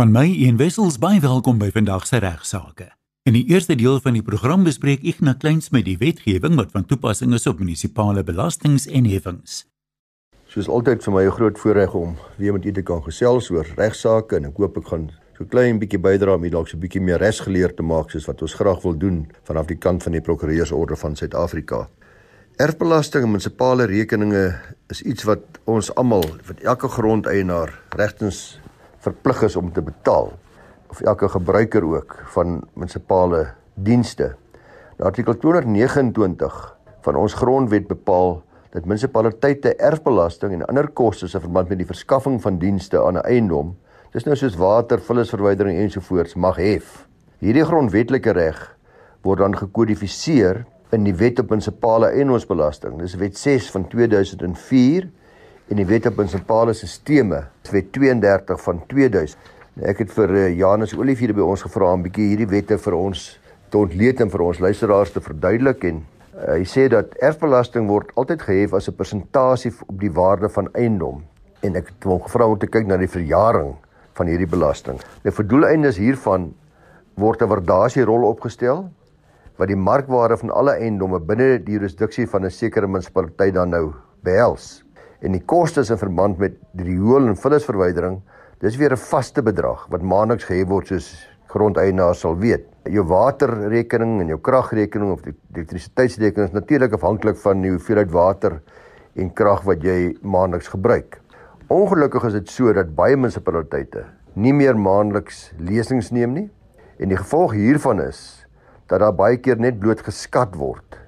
Van my een wissels baie welkom by vandag se regsaake. In die eerste deel van die program bespreek ek na kleins met die wetgewing wat van toepassing is op munisipale belastings en heffings. Soos altyd vir my 'n groot voorreg om weer met u te kan gesels oor regsaake en ek hoop ek gaan so klein bietjie bydra om u dalk so bietjie meer resgeleer te maak soos wat ons graag wil doen vanaf die kant van die prokureursorde van Suid-Afrika. Erfbelasting en munisipale rekeninge is iets wat ons almal, wat elke grondeienaar regtens verplig is om te betaal of elke gebruiker ook van munisipale dienste. Nou artikel 229 van ons grondwet bepaal dat munisipaliteite erfbelasting en ander kostes in verband met die verskaffing van dienste aan 'n eiendom, dis nou soos water, vullisverwydering ensovoorts mag hef. Hierdie grondwetlike reg word dan gekodifiseer in die Wet op Munisipale Eiendomsbelasting. Dis Wet 6 van 2004 en die Wet op Munisipale Sisteme, Wet 32 van 2000. Nou, ek het vir uh, Janus Olivier by ons gevra om 'n bietjie hierdie wette vir ons te ontleed en vir ons luisteraars te verduidelik en uh, hy sê dat erfbelasting word altyd gehef as 'n persentasie op die waarde van eiendom en ek het hom gevra om te kyk na die verjaring van hierdie belasting. Nou vir doeleindes hiervan word 'n waardasierol opgestel wat die markwaarde van alle eiendomme binne die jurisdiksie van 'n sekere munisipaliteit dan nou behels en die kostes in verband met die riool en vullisverwydering, dis weer 'n vaste bedrag wat maandeliks gehef word soos grondeienaars sal weet. Jou waterrekening en jou kragrekening of die elektrisiteitsrekening is natuurlik afhanklik van die hoeveelheid water en krag wat jy maandeliks gebruik. Ongelukkig is dit so dat baie munisipaliteite nie meer maandeliks lesings neem nie en die gevolg hiervan is dat daar baie keer net bloot geskat word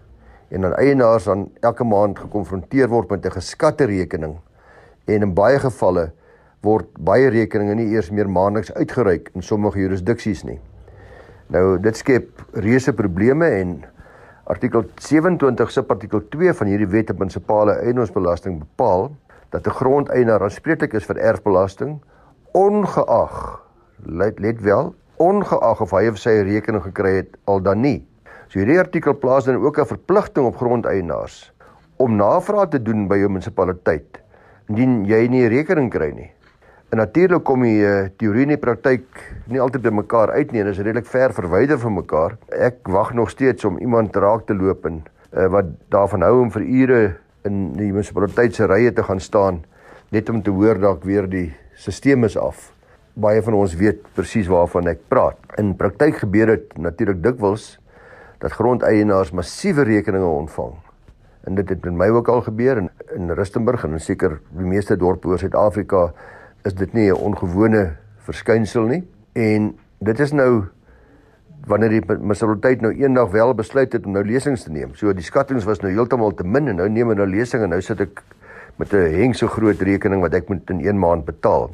en dan eienaars dan elke maand gekonfronteer word met 'n geskatte rekening en in baie gevalle word baie rekeninge nie eers meer maandeliks uitgereik in sommige jurisdiksies nie. Nou dit skep reuse probleme en artikel 27 subartikel 2 van hierdie wet op munisipale eiendomsbelasting bepaal dat 'n grondeienaar aanspreeklik is vir erfbelasting ongeag let, let wel ongeag of hy of sy rekening gekry het al dan nie So hierdie artikel plaas dan ook 'n verpligting op grondeienaars om navraag te doen by jou munisipaliteit indien jy nie rekening kry nie. En natuurlik kom die uh, teorie en die praktyk nie altyd by mekaar uit nie en is redelik ver verwyder van mekaar. Ek wag nog steeds om iemand raak te loop en uh, wat daarvan hou om vir ure in die munisipaliteit se rye te gaan staan net om te hoor dalk weer die stelsel is af. Baie van ons weet presies waarvan ek praat. In praktyk gebeur dit natuurlik dikwels dat grondeienaars massiewe rekeninge ontvang. En dit het met my ook al gebeur in in Rustenburg en seker die meeste dorpe oor Suid-Afrika is dit nie 'n ongewone verskynsel nie. En dit is nou wanneer die munisipaliteit nou eendag wel besluit het om nou lesings te neem. So die skattings was nou heeltemal te min en nou neem hulle nou lesings en nou sit ek met 'n heng so groot rekening wat ek moet in 1 maand betaal.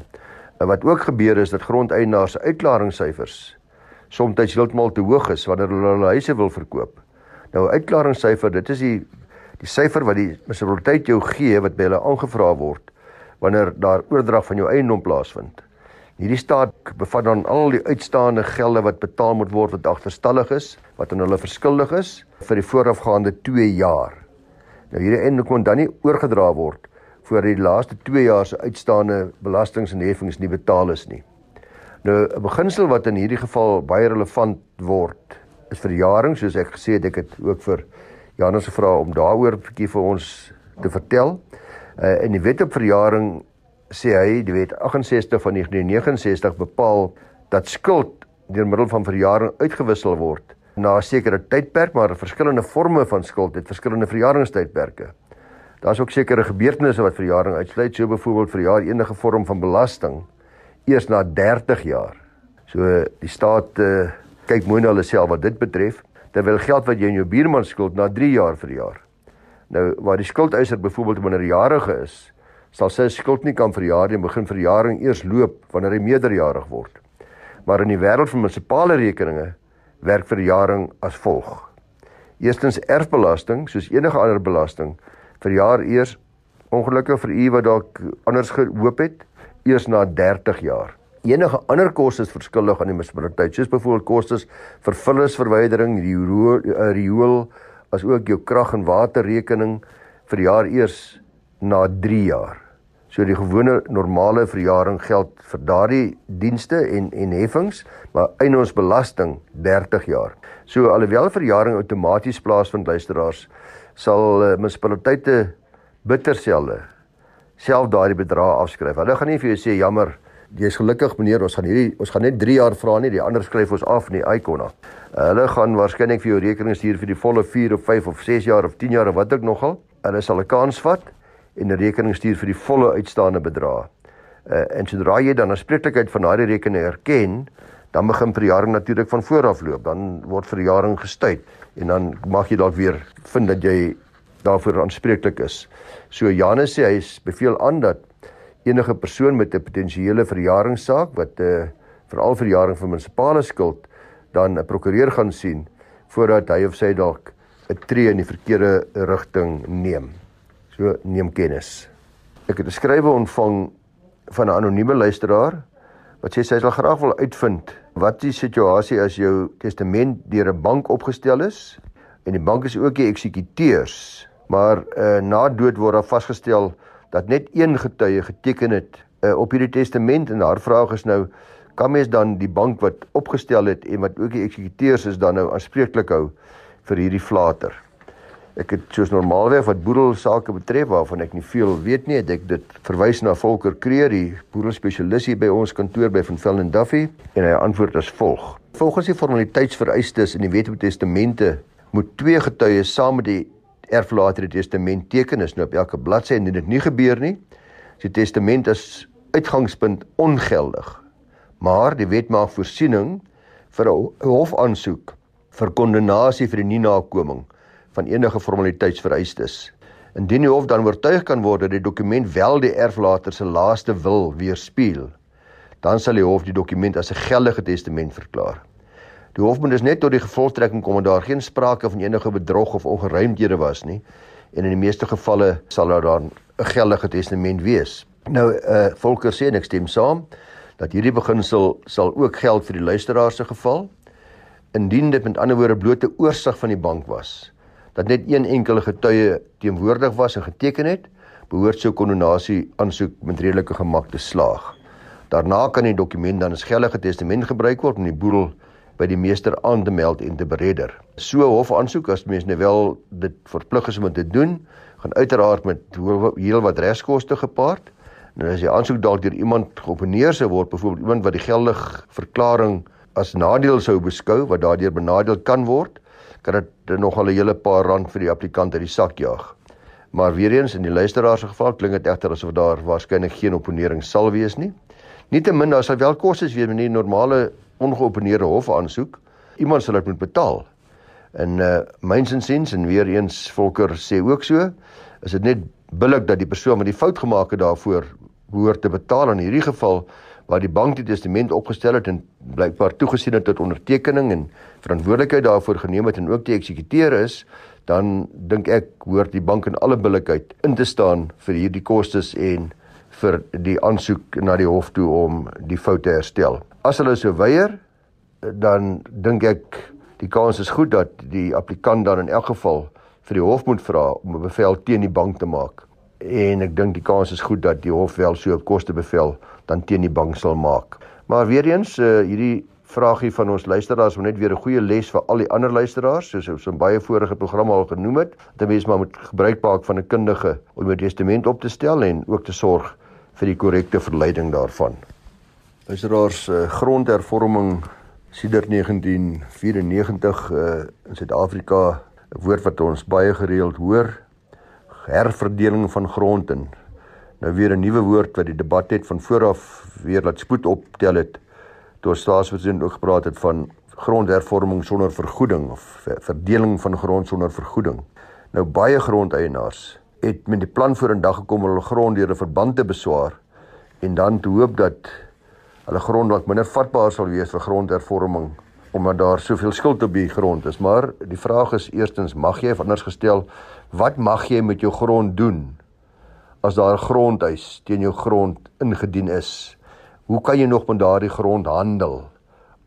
En wat ook gebeur is dat grondeienaars uitklaringssyfers soms heeltemal te hoog is wanneer hulle hulle huise wil verkoop. Nou uitklaringssyfer, dit is die die syfer wat die munisipaliteit jou gee wat by hulle aangevra word wanneer daar oordrag van jou eiendom plaasvind. Hierdie staat bevat dan al die uitstaande gelde wat betaal moet word wat agterstallig is, wat aan hulle verskuldig is vir die voorafgaande 2 jaar. Nou hierdie eiendom kon dan nie oorgedra word voor die laaste 2 jaar se uitstaande belastings en heffings nie betaal is nie. Nou 'n beginsel wat in hierdie geval baie relevant word is verjaring soos ek gesê het ek het ook vir Janus gevra om daaroor 'n bietjie vir ons te vertel. Uh in die wet op verjaring sê hy die wet 68 van 1969 bepaal dat skuld deur middel van verjaring uitgewissel word na 'n sekere tydperk maar verskillende forme van skuld het verskillende verjaringstydperke. Daar's ook sekere gebeurtenisse wat verjaring uitsluit, so byvoorbeeld verjaar enige vorm van belasting eers na 30 jaar. So die staat uh, kyk mooi na hulle self wat dit betref, terwyl geld wat jy in jou buurman skuld na 3 jaar verjaar. Nou waar die skuldeiser byvoorbeeld minderjarige is, sal sy skuld nie kan verjaar nie begin verjaring eers loop wanneer hy meerderjarig word. Maar in die wêreld van munisipale rekeninge werk verjaring as volg. Eerstens erfbelasting, soos enige ander belasting, verjaar eers ongelukkig vir u wat dalk anders gehoop het eers na 30 jaar. Enige ander kostes verskillig aan die munisipaliteit, soos byvoorbeeld kostes vir vullisverwydering, die eh, riool, as ook jou krag en waterrekening vir jaar eers na 3 jaar. So die gewone normale verjaring geld vir daardie dienste en en heffings, maar eiendomsbelasting 30 jaar. So alhoewel verjaring outomaties plaasvind luisteraars, sal uh, munisipaliteite bitterselde self daardie bedrag afskryf. Hulle gaan nie vir jou sê jammer, jy's gelukkig meneer, ons gaan hierdie ons gaan net 3 jaar vra nie, die ander skryf ons af nie, Icona. Hulle gaan waarskynlik vir jou rekening stuur vir die volle 4 of 5 of 6 jaar of 10 jaar of wat ook nogal. Hulle sal 'n kans vat en 'n rekening stuur vir die volle uitstaande bedrag. Uh, en sodra jy dan aanspreeklikheid van daardie rekening erken, dan begin verjaring natuurlik van voor af loop. Dan word verjaring gestuit en dan mag jy dalk weer vind dat jy daarvoor aanspreeklik is. So Janus sê hy beveel aan dat enige persoon met 'n potensiële verjaringssaak wat 'n uh, eh, veral verjaring van munisipale skuld dan 'n prokureur gaan sien voordat hy of sy dalk 'n tree in die verkeerde rigting neem. So neem kennis. Ek het 'n skrywe ontvang van 'n anonieme luisteraar wat sê sy sal graag wil uitvind wat die situasie as jou testament deur 'n bank opgestel is en die bank is ook die eksekuteurs maar uh, na dood word daar vasgestel dat net een getuie geteken het uh, op hierdie testament en haar vraag is nou kan mens dan die bank wat opgestel het en wat ook die eksekuteurs is dan nou aanspreeklik hou vir hierdie flater. Ek het soos normaalweg wat boedel sake betref waarvan ek nie veel weet nie, ek dit verwys na Volker Kreer, die boedel spesialis hier by ons kantoor by Van Velden Duffy en hy antwoord as volg: Volgens die formaliteitsvereistes in die Wet op Testamente moet twee getuies saam met die erflater die testament teken is nou op elke bladsy en dit nie gebeur nie. Die testament is uitgangspunt ongeldig. Maar die wet maak voorsiening vir 'n hofaansoek vir kondemnasie vir die nie nakoming van enige formaliteitsvereistes. Indien die hof dan oortuig kan word dat die dokument wel die erflater se laaste wil weerspieël, dan sal die hof die dokument as 'n geldige testament verklaar. Die hof moet dus net tot die gevolgtrekking kom dat daar geen sprake van enige bedrog of ongeruimdhede was nie en in die meeste gevalle sal daar dan 'n geldige testament wees. Nou uh Volker sê en ek stem saam dat hierdie beginsel sal ook geld vir die luisteraar se geval indien dit met ander woorde blote oorsig van die bank was dat net een enkele getuie teenwoordig was en geteken het behoort sou kondonasie aansoek met redelike gemak te slaag. Daarna kan die dokument dan as geldige testament gebruik word om die boedel by die meester aan te meld en te beredder. So hof aansoek as mens nou wel dit verplig is om te doen, gaan uiteraard met heel wat regskoste gepaard. Nou as die aansoek dalk deur iemand geopeneer sou word, byvoorbeeld iemand wat die geldige verklaring as nadeel sou beskou wat daardeur benadeel kan word, kan dit nogal 'n hele paar rand vir die applikant uit die sak jaag. Maar weer eens in die luisteraar se geval klink dit egter asof daar waarskynlik geen oponering sal wees nie. Nietemin daar sal wel kostes wees met die normale ongeopeneerde hof aansoek. Iemand sal dit moet betaal. En uh myns insiens en weer eens Volker sê ook so, is dit net billik dat die persoon wat die fout gemaak het daarvoor behoort te betaal in hierdie geval waar die bank die testament opgestel het en blykbaar toegesien het tot ondertekening en verantwoordelikheid daarvoor geneem het en ook die eksekuteur is, dan dink ek hoort die bank in alle billikheid in te staan vir hierdie kostes en vir die aansoek na die hof toe om die fout te herstel. As hulle so weier, dan dink ek die kans is goed dat die applikant dan in elk geval vir die hof moet vra om 'n bevel teen die bank te maak. En ek dink die kans is goed dat die hof wel so 'n kostebevel dan teen die bank sal maak. Maar weer eens, uh, hierdie vragie van ons luisteraars moet net weer 'n goeie les vir al die ander luisteraars, soos ons in baie vorige programme al genoem het. Dat mens maar moet gebruik maak van 'n kundige om 'n testament op te stel en ook te sorg vir die korrekte verleiding daarvan. Luisteraars, uh, grondhervorming sedert 1994 uh, in Suid-Afrika, 'n woord wat ons baie gereeld hoor, herverdeling van grond en nou weer 'n nuwe woord wat die debat het van vooraf weer laat spoed optel het. Toe staatspresident ook gepraat het van grondhervorming sonder vergoeding of verdeling van grond sonder vergoeding. Nou baie grondeienaars het met die plan voor in dag gekom om hulle grond deur 'n verband te beswaar en dan te hoop dat hulle grond wat minder vatbaar sal wees vir grondhervorming omdat daar soveel skuld op die grond is. Maar die vraag is eerstens, mag jy of anders gestel, wat mag jy met jou grond doen as daar 'n grondeis teen jou grond ingedien is? Hoe kan jy nog met daardie grond handel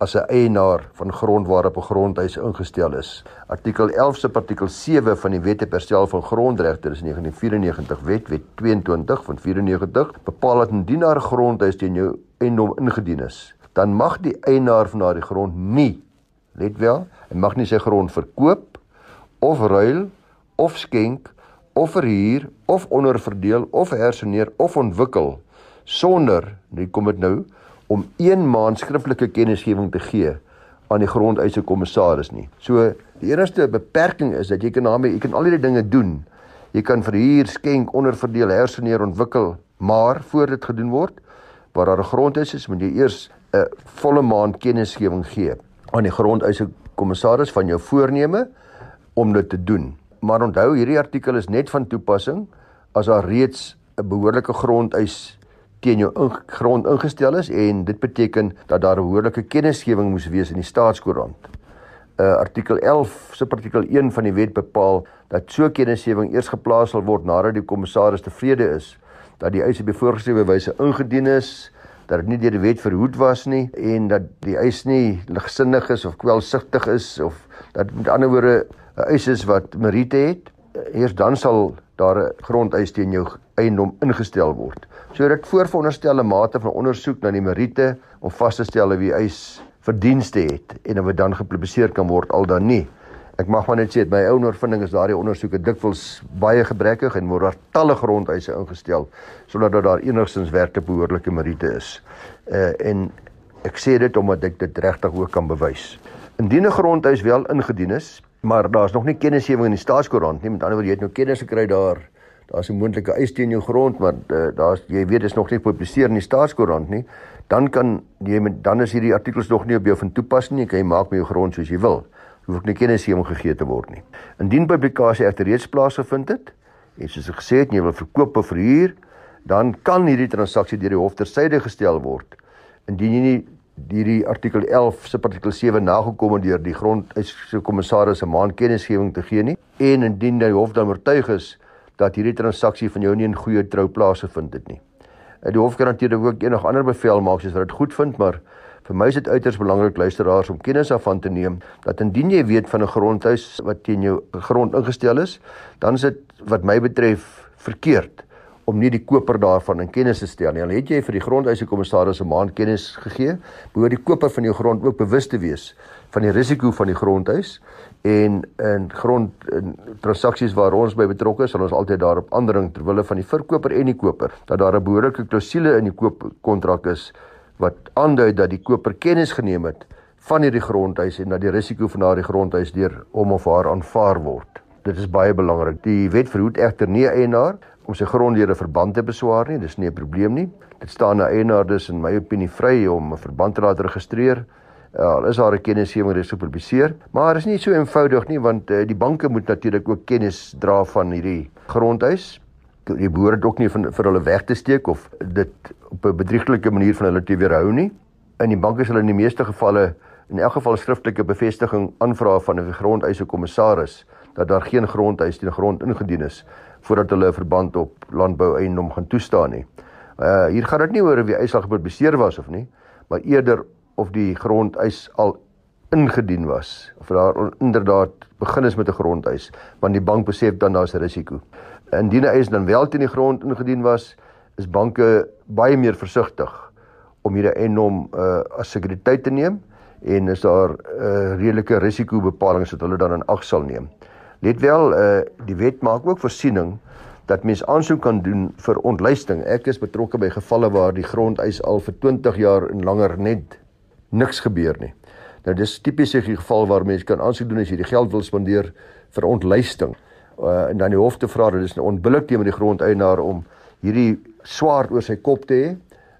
as 'n eienaar van grond waarop 'n grondhuis ingestel is. Artikel 11 se artikel 7 van die Wet op Herstel van Grondregte, dis 1994 Wet, Wet 22 van 94, bepaal dat indien daar 'n grondhuis teen jou eiendom ingedien is, dan mag die eienaar van daardie grond nie, let wel, hy mag nie sy grond verkoop of ruil of skenk of verhuur of onderverdeel of herseneer of ontwikkel sonder, hier kom dit nou, om 1 maand skriftelike kennisgewing te gee aan die grondeise kommissaris nie. So die enigste beperking is dat jy kan daarmee jy kan al hierdie dinge doen. Jy kan verhuur, skenk, onderverdeel, herseneer, ontwikkel, maar voor dit gedoen word, waar daar 'n grondhuis is, moet jy eers 'n volle maand kennisgewing gee aan die grondeise kommissaris van jou voorneme om dit te doen. Maar onthou, hierdie artikel is net van toepassing as daar reeds 'n behoorlike grondeis teen jou in, grond ingestel is en dit beteken dat daar 'n behoorlike kennisgewing moes wees in die staatskoerant. Uh artikel 11 se artikel 1 van die wet bepaal dat so kennisgewing eers geplaas sal word nadat die kommissaris tevrede is dat die eis op die voorgeskrewe wyse ingedien is, dat dit nie deur die wet verhoed was nie en dat die eis nie ligsinnig is of kwelsigtig is of dat met ander woorde 'n eis is wat meriete het. Eers dan sal daar 'n grondeis teen jou eiendom ingestel word. So dit voorveronderstelle mate van ondersoek na die meriete om vas te stel wie eis verdienste het en of dit dan gepubliseer kan word al dan nie. Ek mag maar net sê my ou ondervinding is daardie ondersoeke dikwels baie gebrekkig en word daar talle grondeise ingestel sodat daar enigstens werklik behoorlike meriete is. Uh en ek sê dit omdat ek dit regtig ook kan bewys. Indien 'n grondeis wel ingedien is, maar daar's nog nie kennisgewing in die staatskoerant nie, met ander woorde jy het nou kennis gekry daar daar's 'n moontlike eis teen jou grond, maar uh, daar's jy weet is nog nie gepubliseer in die staatskoerant nie, dan kan jy met dan is hierdie artikels nog nie op jou van toepassing nie. Jy kan jy maak met jou grond soos jy wil. Hoef nie kennisgewing gegee te word nie. Indien publikasie egter reeds plaasgevind het en soos ek gesê het jy wil verkoop of verhuur, dan kan hierdie transaksie deur die hof tersyde gestel word. Indien jy nie hierdie artikel 11 se artikel 7 nagekom het deur die grondeise kommissaris se maand kennisgewing te gee nie en indien die hof dan oortuig is dat hierdie transaksie van jou nie in goeie trou plaasgevind het nie. Die hof kan natuurlik ook enig ander bevel maak as wat dit goed vind, maar vir my is dit uiters belangrik luisteraars om kennis af van te neem dat indien jy weet van 'n grondhuis wat teen jou grond ingestel is, dan is dit wat my betref verkeerd om nie die koper daarvan in kennis te stel nie. Al het jy vir die grondhuise kommissaris 'n maand kennis gegee, behoort die koper van jou grond ook bewus te wees van die risiko van die grondhuis en in grond in transaksies waar ons by betrokke is, sal ons altyd daarop aandring ter wille van die verkoper en die koper dat daar 'n behoorlike klousule in die koopkontrak is wat aandui dat die koper kennis geneem het van hierdie grondhuis en dat die risiko van daardie grondhuis deur hom of haar aanvaar word. Dit is baie belangrik. Die wet verhoed egter nie eienaar om sy grond deur 'n verband te beswaar nie. Dis nie 'n probleem nie. Dit staan na eienaar dus in my opinie vry om 'n verband te laat registreer Ja, al is haar kennisgewing reeds gepubliseer, maar is nie so eenvoudig nie want uh, die banke moet natuurlik ook kennis dra van hierdie grondhuis. Die boere het ook nie van vir hulle weg te steek of dit op 'n bedrieglike manier van hulle te weerhou nie. In die banke sal in die meeste gevalle in elk geval skriftelike bevestiging aanvra van 'n grondeise kommissaris dat daar geen grondhuis teen grond ingedien is voordat hulle 'n verband op landbou eiendom gaan toestaan nie. Uh hier gaan dit nie oor of die eis al gepubliseer was of nie, maar eerder of die grondeis al ingedien was of daar inderdaad begin is met 'n grondeis want die bank besef dan daar's 'n risiko. Indien 'n eis dan wel teen die grond ingedien was, is banke baie meer versigtig om hierdie eiendom uh, as sekuriteit te neem en is daar 'n uh, redelike risikobepaling wat hulle dan in ag sal neem. Let wel, uh, die wet maak ook voorsiening dat mens aansoek kan doen vir ontluisting. Ek is betrokke by gevalle waar die grondeis al vir 20 jaar en langer net niks gebeur nie. Nou dis tipies 'n geval waar mense kan aansoek doen as jy die geld wil spandeer vir ontluisting. Uh, en dan die hof te vra dat dis onbillik teenoor die grondeienaar om hierdie swaard oor sy kop te hê.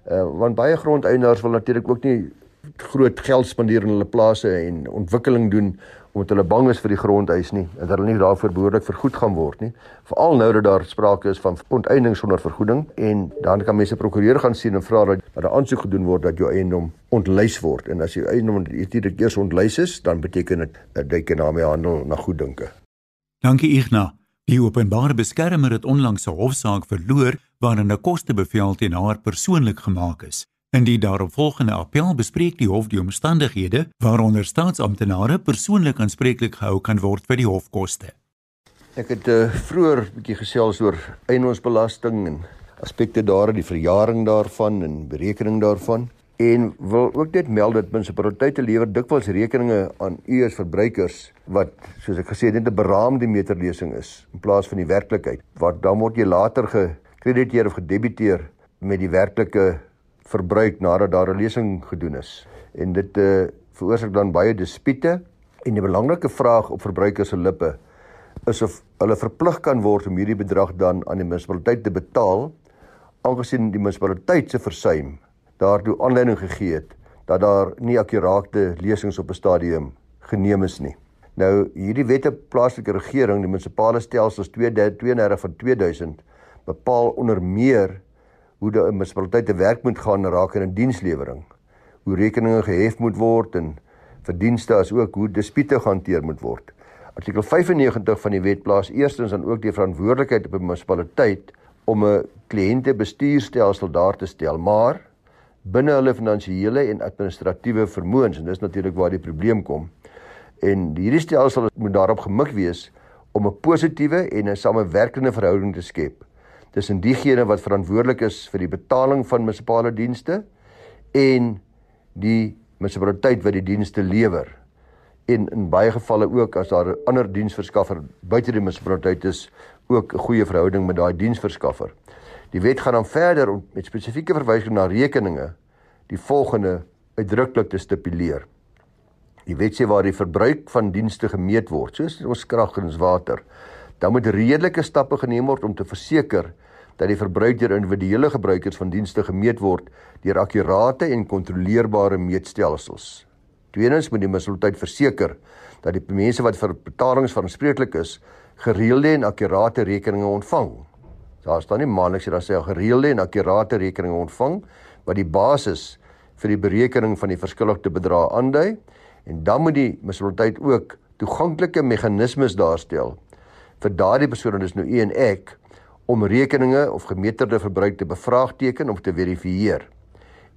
Uh, want baie grondeienaars wil natuurlik ook nie groot geld spandeer in hulle plase en ontwikkeling doen omdat hulle bang is vir die grondhuis nie en dat hulle nie daarvoor behoorlik vergoed gaan word nie. Veral nou dat daar sprake is van onteiening sonder vergoeding en dan kan mense prokureur gaan sien en vra dat dat 'n aansoek gedoen word dat jou eiendom ontlys word en as jou eiendom eers ontlys is, dan beteken dit dat jy kan daarmee handel na goeddinke. Dankie Ignas. Die openbare beskermer het onlangs 'n hofsaak verloor waarin 'n kostebevel teen haar persoonlik gemaak is. In die daaropvolgende appel bespreek die hof die omstandighede waaronder staatsamptenare persoonlik aanspreeklik gehou kan word vir die hofkoste. Ek het uh, vroeër 'n bietjie gesels oor eiendomsbelasting en aspekte daar, die verjaring daarvan en berekening daarvan en wil ook net meld dat munisipaliteite lewer dikwels rekeninge aan u as verbruikers wat soos ek gesê het net 'n beraamde meterlesing is in plaas van die werklikheid. Wat dan word jy later gekrediteer of gedebiteer met die werklike verbruik nadat daar 'n lesing gedoen is. En dit uh, veroorsaak dan baie dispute en 'n belangrike vraag op verbruikers se lippe is of hulle verplig kan word om hierdie bedrag dan aan die munisipaliteit te betaal aangesien die munisipaliteit se versuim daartoe aanleiding gegee het dat daar nie akkurate lesings op 'n stadium geneem is nie. Nou hierdie wette plaaslike regering, die munisipale stelsels 232 van 2000 bepaal onder meer hoe die munisipaliteit te werk moet gaan raak in 'n dienslewering. Hoe rekeninge gehef moet word en verdienste as ook hoe dispute gehanteer moet word. Artikel 95 van die wet plaas eerstens dan ook die verantwoordelikheid op 'n munisipaliteit om 'n kliëntebestuurstelsel daar te stel, maar binne hulle finansiële en administratiewe vermoëns en dis natuurlik waar die probleem kom. En hierdie stelsel moet daarop gemik wees om 'n positiewe en 'n samewerkende verhouding te skep tussen diegene wat verantwoordelik is vir die betaling van munisipale dienste en die munisipaliteit wat die dienste lewer. En in baie gevalle ook as daar 'n ander diensverskaffer buite die munisipaliteit is, ook 'n goeie verhouding met daai diensverskaffer. Die wet gaan dan verder om met spesifieke verwysing na rekeninge die volgende uitdruklik te stipuleer. Die wet sê waar die verbruik van dienste gemeet word, soos ons krag en water, dan moet redelike stappe geneem word om te verseker dat die verbruik deur individuele gebruikers van dienste gemeet word deur akkurate en kontroleerbare meetstelsels. Tweedens moet die munisipaliteit verseker dat die mense wat vir betalings verantwoordelik is, gereelde en akkurate rekeninge ontvang. Daar staan nie maandeliks hier dan sê gereelde en akkurate rekeninge ontvang wat die basis vir die berekening van die verskillende bedrae aandui en dan moet die munisipaliteit ook toeganklike meganismes daarstel vir daardie persone dis nou u en ek om rekeninge of gemeterde verbruik te bevraagteken of te verifieer.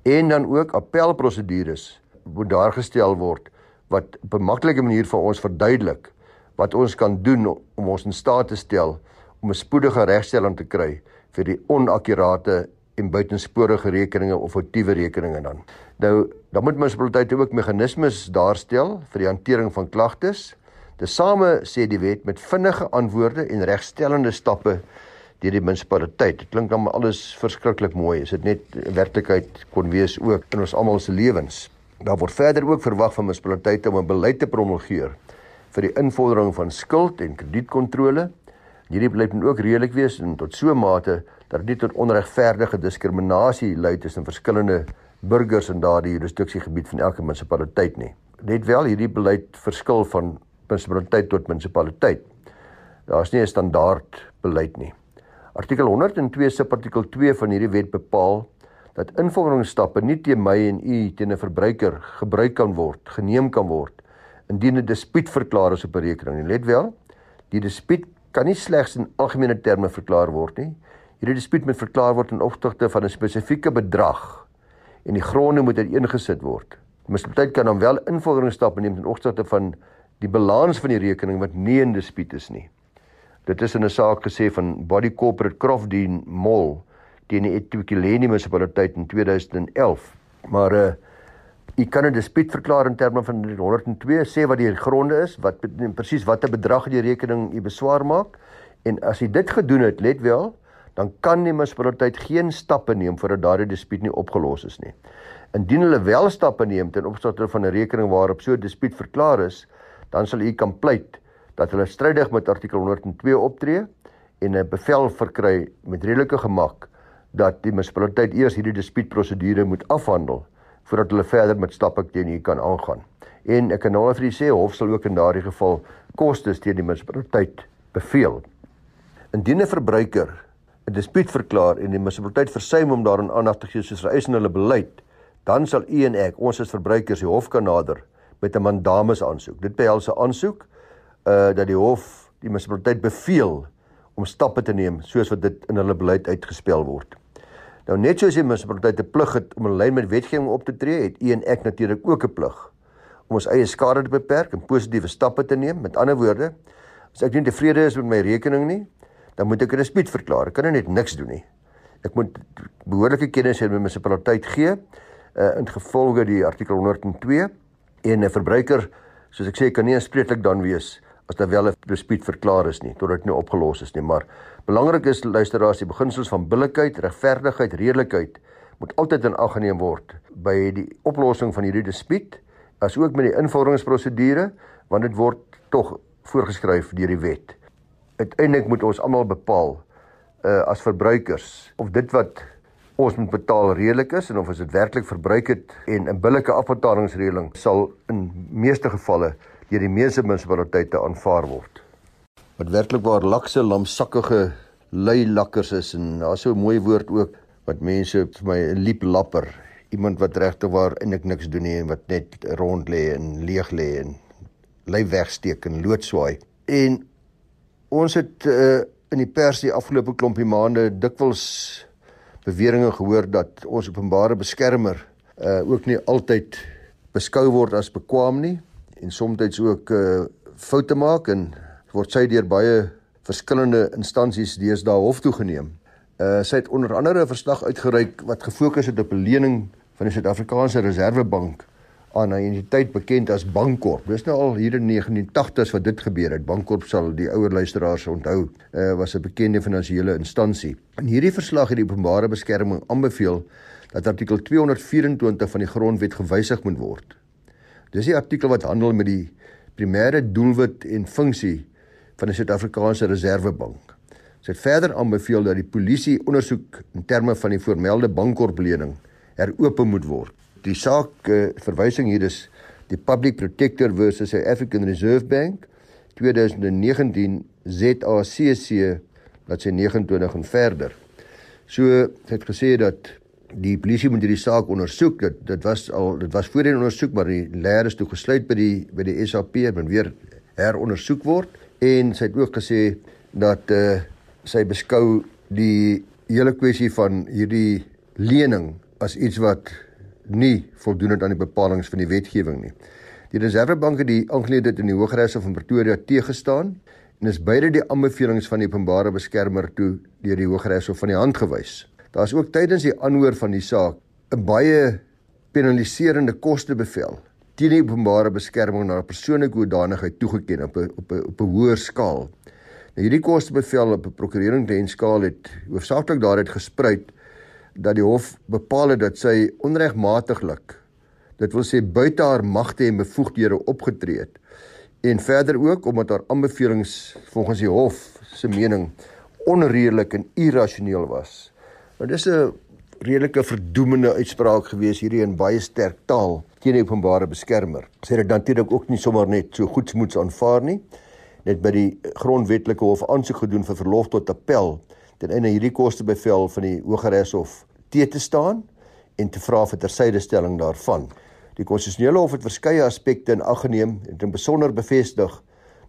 En dan ook appelprosedures moet daar gestel word wat op 'n maklike manier vir ons verduidelik wat ons kan doen om ons in staat te stel om 'n spoedige regstelling te kry vir die onakkurate en buitensporige rekeninge of foutiewe rekeninge dan. Nou, dan moet munisipaliteite ook meganismes daarstel vir die hantering van klagtes. Tesame sê die wet met vinnige antwoorde en regstellende stappe deur die munisipaliteit. Dit klink dan alles verskriklik mooi. Is dit net werklikheid kon wees ook in ons almal se lewens. Daar word verder ook verwag van munisipaliteite om 'n beleid te promulgeer vir die invordering van skuld en kredietkontrole Hierdie beleid moet ook redelik wees en tot so mate dat dit nie tot onregverdige diskriminasie lei tussen verskillende burgers in daardie jurisdiksiegebied van elke munisipaliteit nie. Net wel hierdie beleid verskil van munisipaliteit tot munisipaliteit. Daar's nie 'n standaard beleid nie. Artikel 102 subartikel 2 van hierdie wet bepaal dat invorderingsstappe nie teen my en u teen 'n verbruiker gebruik kan word, geneem kan word indien 'n dispuut verklaar is op 'n rekening. Let wel, die dispuut kan nie slegs in algemene terme verklaar word nie. Hierdie dispuut moet verklaar word in opsigte van 'n spesifieke bedrag en die gronde moet uiteengesit word. Munisipaliteit kan dan wel invorderingsstappe neem in opsigte van die balans van die rekening wat nie in dispuut is nie. Dit is in 'n saak gesê van Body Corporate Crofdene Mall teen die eThekwini munisipaliteit in 2011. Maar uh, U kan 'n dispuut verklaar in terme van 102 sê wat die gronde is, wat presies watter bedrag die rekening u beswaar maak. En as u dit gedoen het, let wel, dan kan die munisipaliteit geen stappe neem voordat daardie dispuut nie opgelos is nie. Indien hulle wel stappe neem ten opsigte van 'n rekening waarop so 'n dispuut verklaar is, dan sal u kan pleit dat hulle strydig met artikel 102 optree en 'n bevel verkry met redelike gemak dat die munisipaliteit eers hierdie dispuutprosedure moet afhandel voordat hulle verder met stappe teen u kan aangaan. En ek kan nou vir u sê hof sal ook in daardie geval kostes teen die munisipaliteit beveel. Indien 'n verbruiker 'n dispuut verklaar en die munisipaliteit versuim om daaraan aandag te gee soos vereis in hulle beleid, dan sal u en ek, ons as verbruikers, die hof kan nader met 'n mandamus aansoek. Dit behels 'n aansoek uh dat die hof die munisipaliteit beveel om stappe te neem soos wat dit in hulle beleid uitgespel word. Nou net soos die munisipaliteit 'n plig het om in lyn met wetgewing op te tree, het u en ek natuurlik ook 'n plig om ons eie skade te beperk en positiewe stappe te neem. Met ander woorde, as ek nie tevrede is met my rekening nie, dan moet ek 'n dispuut verklaar. Ek kan net niks doen nie. Ek moet behoorlike kennis hê met my munisipaliteit gee uh, in gevolge die artikel 102 en 'n verbruiker, soos ek sê, kan nie aanspreeklik dan wees as daar wel 'n dispuut verklaar is nie totdat dit nou opgelos is nie, maar belangrik is luisteraars die beginsels van billikheid, regverdigheid, redelikheid moet altyd in ag geneem word by die oplossing van hierdie dispuut, asook met die invorderingsprosedure, want dit word tog voorgeskryf deur die wet. Uiteindelik moet ons almal bepaal uh as verbruikers of dit wat ons moet betaal redelik is en of ons dit werklik verbruik het en 'n billike afbetalingsreëling sal in meeste gevalle deur die meeste munisipaliteite aanvaar word. Wat werklik waar lakse lamsakkige lui lakkers is en daar's so 'n mooi woord ook wat mense vir my 'n liep lapper, iemand wat regtig waar eintlik niks doen nie en wat net rond lê en leeg lê en lê wegsteek en loodswaai. En ons het uh, in die pers die afgelope klompie maande dikwels beweringe gehoor dat ons openbare beskermer uh ook nie altyd beskou word as bekwam nie en soms ook uh foute maak en word sy deur baie verskillende instansies deesdae hof toe geneem. Uh sy het onder andere 'n verslag uitgereik wat gefokus het op 'n lening van die Suid-Afrikaanse Reserwebank aan 'n entiteit bekend as Bankorp. Dis nou al hier in 1980s wat dit gebeur het. Bankorp sal die ouer luisteraars onthou, uh was 'n bekende finansiële instansie. In hierdie verslag het die openbare beskerming aanbeveel dat artikel 224 van die grondwet gewysig moet word. Dis die artikel wat handel met die primêre doelwit en funksie van die Suid-Afrikaanse Reserwebank. Sy het verder aanbeveel dat die polisie ondersoek in terme van die voormelde bankkorplening heropen moet word. Die saak uh, verwysing hier is die Public Protector versus South African Reserve Bank 2019 ZACC wat sy 29 en verder. So het gesê dat die polisie moet hierdie saak ondersoek. Dit dit was al dit was voorheen ondersoek, maar die leer is toe gesluit by die by die SAP en weer herondersoek word en sy het ook gesê dat uh, sy beskou die hele kwessie van hierdie lening as iets wat nie voldoen aan die bepalinge van die wetgewing nie. Die Reservebank het die aangeleentheid in die Hooggeregshof van Pretoria teëgestaan en is beide die aanbevelings van die openbare beskermer toe deur die Hooggeregshof van die hand gewys. Daar's ook tydens die aanhoor van die saak 'n baie penaliserende kostebevel teen die openbare beskerming na persoonlike hoedanigheid toegeken op 'n op 'n op 'n hoër skaal. Nou hierdie kostebevel op 'n prokureuringdiens skaal het hoofsaaklik daaruit gespruit dat die hof bepaal het dat sy onregmatiglik dit wil sê buite haar magte en bevoegdhede opgetree het en verder ook omdat haar aanbevelings volgens die hof se mening onredelik en irrasioneel was. Maar dis 'n redelike verdoemende uitspraak gewees hierdie in baie sterk taal teen die openbare beskermer. Sy het natuurlik ook nie sommer net so goedsmoeds aanvaar nie. Net by die grondwetlike hof aansoek gedoen vir verlof tot appel ten einde hierdie kostebevel van die Hooggeregshof te te staan en te vra vir tersydestelling daarvan. Die konstitusionele hof het verskeie aspekte in ag geneem en in besonder bevestig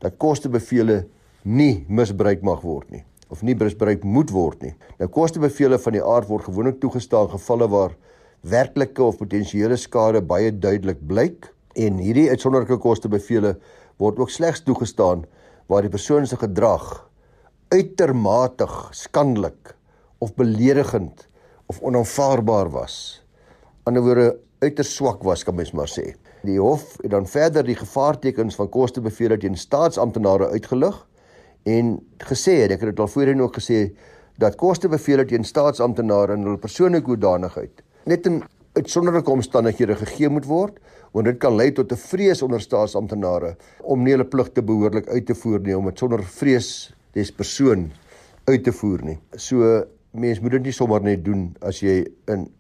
dat kostebevele nie misbruik mag word nie of nie misbruik moet word nie. Nou kostebevele van die aard word gewoonlik toegestaan gevalle waar werklike of potensiële skade baie duidelik blyk en hierdie uitsonderlike kostebevele word ook slegs toegestaan waar die persoon se gedrag uitermate skandelik of beledigend of onaanvaarbaar was. Anderswoorde uiters swak was kan mens maar sê. Die hof het dan verder die gevaartekens van kostebevele teen staatsamptenare uitgelig en gesê het ek het dit al voorheen ook gesê dat kostebevele teen staatsamptenare in hul persoonlike hoedanigheid net in uitsonderlike omstandighede gegee moet word want dit kan lei tot 'n vrees onder staatsamptenare om nie hulle pligte behoorlik uit te voer nie om dit sonder vrees des persoon uit te voer nie. So mens moet dit nie sommer net doen as jy in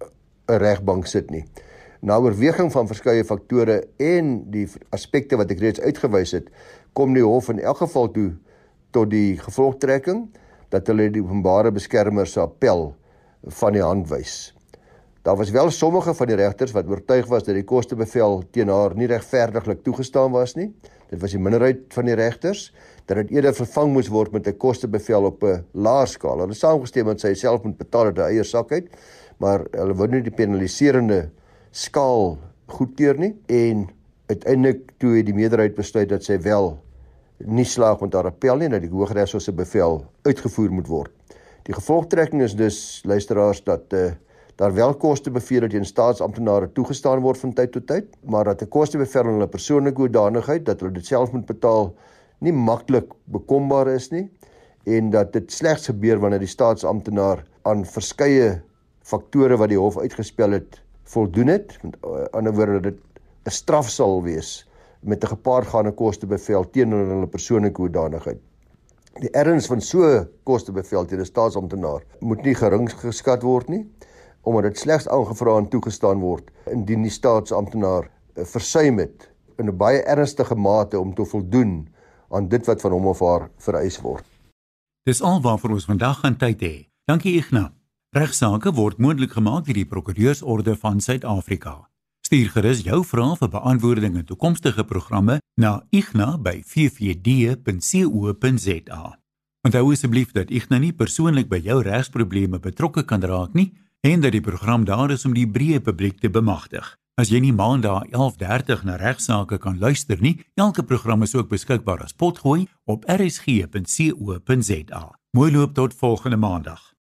'n regbank sit nie. Na oorweging van verskeie faktore en die aspekte wat ek reeds uitgewys het, kom die hof in elk geval toe tot die gevolgtrekking dat hulle die openbare beskermer se appel van die hand wys. Daar was wel sommige van die regters wat oortuig was dat die kostebevel teen haar nie regverdiglik toegestaan was nie. Dit was die minderheid van die regters dat dit eerder vervang moes word met 'n kostebevel op 'n laer skaal. Hulle saamgestem dat sy self moet betaal uit haar eie sak uit, maar hulle wou nie die penaliserende skaal goedkeur nie en uiteindelik toe het die meerderheid besluit dat sy wel nie slaag met haar appel nie dat die Hooggeregshof se bevel uitgevoer moet word. Die gevolgtrekking is dus luisteraars dat uh, daar wel kostebevele teen staatsamptenare toegestaan word van tyd tot tyd, maar dat 'n kostebevel in hulle persoonlike hoedanigheid dat hulle dit self moet betaal nie maklik bekombaar is nie en dat dit slegs gebeur wanneer die staatsamptenaar aan verskeie faktore wat die hof uitgespel het voldoen het. Met uh, ander woorde dit 'n straf sal wees met 'n gepaardgaande kostebevel teenoor hulle persoonlike hoedanigheid. Die erns van so kostebevel teen 'n staatsamptenaar moet nie gering geskat word nie omdat dit slegs aangevra en toegestaan word indien die staatsamptenaar eh, versuim het in 'n baie ernstige mate om te voldoen aan dit wat van hom of haar vereis word. Dis alwaarvoor ons vandag gaan tyd hê. Dankie Ignas. Regsaake word moontlik gemaak deur die Prokureursorde van Suid-Afrika. Stuur gerus jou vrae vir beantwoording in toekomstige programme na igna@ffd.co.za. Onthou asseblief dat Igna nie persoonlik by jou regsprobleme betrokke kan raak nie en dat die program daar is om die breë publiek te bemagtig. As jy nie maandag 11:30 na regsaake kan luister nie, elke program is ook beskikbaar as potgooi op rsg.co.za. Mooi loop tot volgende maandag.